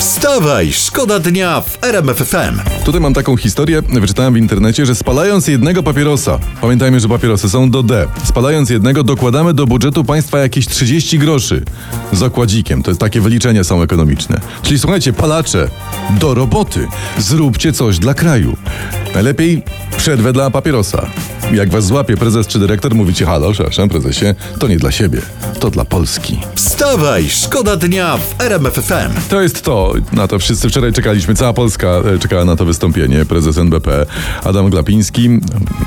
Wstawaj, szkoda dnia w RMF FM. Tutaj mam taką historię, wyczytałem w internecie, że spalając jednego papierosa, pamiętajmy, że papierosy są do D, spalając jednego dokładamy do budżetu państwa jakieś 30 groszy z okładzikiem. To jest takie wyliczenia są ekonomiczne. Czyli słuchajcie, palacze, do roboty, zróbcie coś dla kraju. Najlepiej przerwę dla papierosa. Jak was złapie prezes czy dyrektor, mówicie halo, przepraszam prezesie, to nie dla siebie, to dla Polski. Wstawaj, szkoda dnia w RMF FM. To jest to, na to wszyscy wczoraj czekaliśmy, cała Polska e, czekała na to wystąpienie. Prezes NBP Adam Glapiński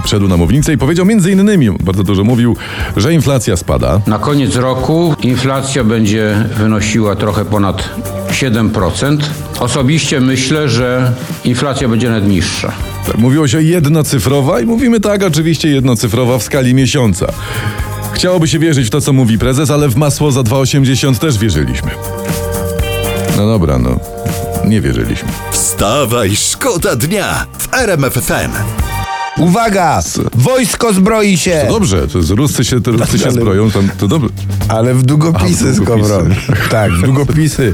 wszedł na mównicę i powiedział między innymi, bardzo dużo mówił, że inflacja spada. Na koniec roku inflacja będzie wynosiła trochę ponad 7%. Osobiście myślę, że inflacja będzie nawet niższa. Mówiło się jednocyfrowa i mówimy tak, oczywiście jednocyfrowa w skali miesiąca. Chciałoby się wierzyć w to, co mówi prezes, ale w masło za 2,80 też wierzyliśmy. No dobra, no. Nie wierzyliśmy. Wstawaj, szkoda dnia w RMF FM. Uwaga! Wojsko zbroi się! Dobrze, to z Ruscy się, to Ruscy się zbroją, to, to dobrze. Ale w długopisy, A, w długopisy. Tak, w długopisy.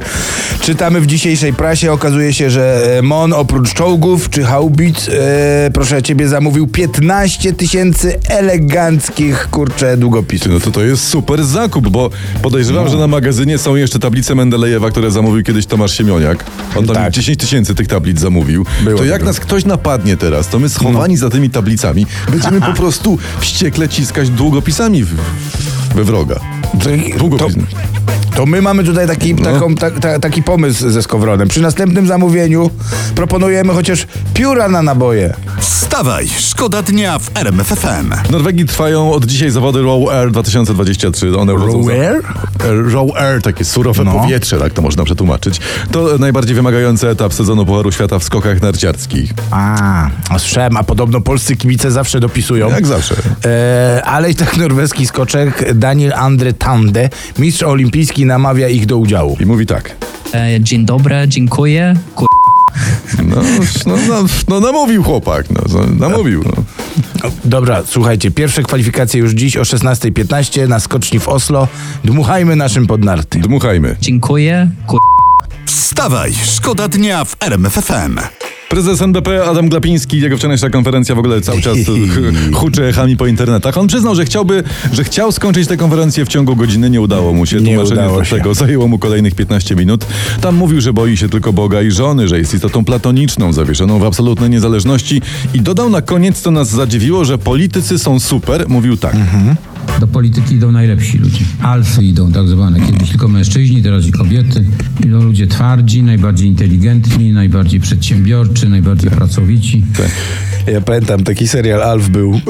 Czytamy w dzisiejszej prasie, okazuje się, że e, MON oprócz czołgów czy haubic, e, proszę ciebie, zamówił 15 tysięcy eleganckich, kurcze, długopisów. No to to jest super zakup, bo podejrzewam, No. że na magazynie są jeszcze tablice Mendelejewa, które zamówił kiedyś Tomasz Siemioniak. On tam Tak. 10 tysięcy tych tablic zamówił. Było to jak tego. nas ktoś napadnie teraz, to my schowani za tymi tablicami będziemy po prostu wściekle ciskać długopisami w, we wroga. Długopis. to my mamy tutaj taki, No. taką, ta, ta, taki pomysł ze Skowronem. Przy następnym zamówieniu proponujemy chociaż pióra na naboje. Wstawaj, szkoda dnia w RMF FM. W Norwegii trwają od dzisiaj zawody Row Air 2023. One za- Air? Air- Row Air, takie surowe No. powietrze, tak to można przetłumaczyć. To najbardziej wymagający etap sezonu Pucharu Świata w skokach narciarskich. A, a słyszałem, a podobno polscy kibice zawsze dopisują. Jak zawsze. E, ale i tak norweski skoczek Daniel Andre Tande, mistrz olimpijski, namawia ich do udziału. I mówi tak. E, Dzień dobry, dziękuję. Ku- No, no, no, no namówił chłopak, no, namówił. No. Dobra, słuchajcie, pierwsze kwalifikacje już dziś o 16.15 na skoczni w Oslo. Dmuchajmy naszym pod narty. Dmuchajmy. Dziękuję. Ku- Wstawaj, szkoda dnia w RMF FM. Prezes NBP Adam Glapiński, jego wczorajsza konferencja w ogóle cały czas huczy echami po internetach. On przyznał, że chciałby, że chciał skończyć tę konferencję w ciągu godziny, nie udało mu się. Nie Tłumaczenie udało się. tego zajęło mu kolejnych 15 minut. Tam mówił, że boi się tylko Boga i żony, że jest istotą platoniczną, zawieszoną w absolutnej niezależności i dodał na koniec, co nas zadziwiło, że politycy są super. Mówił tak. Do polityki idą najlepsi ludzie. Alfy idą tak zwane. Kiedyś tylko mężczyźni, teraz i kobiety. Idą ludzie twardzi, najbardziej inteligentni, najbardziej przedsiębiorczy, najbardziej pracowici. Ja pamiętam, taki serial Alf był.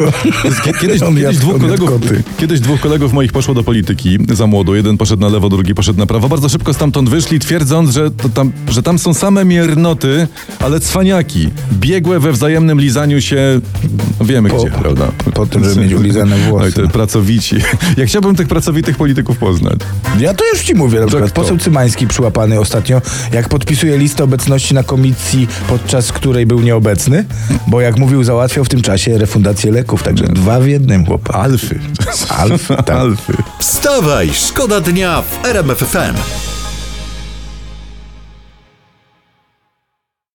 Kie- Kiedyś, On kiedyś, dwóch kolegów, kiedyś dwóch kolegów moich poszło do polityki za młodo. Jeden poszedł na lewo, drugi poszedł na prawo. Bardzo szybko stamtąd wyszli, twierdząc, że, to tam, że tam są same miernoty, ale cwaniaki. Biegłe we wzajemnym lizaniu się, no wiemy Po- gdzie, prawda? po tym, żeby mieć ulizane włosy. No i te pracowici. Ja chciałbym tych pracowitych polityków poznać. Ja to już ci mówię, na przykład poseł Cymański przyłapany ostatnio, jak podpisuje listę obecności na komisji, podczas której był nieobecny, bo jak mówił, załatwiał w tym czasie refundację leków, także dwa w jednym, chłop. Alfy. Alfy, tak. Alfy. Wstawaj, szkoda dnia w RMF FM.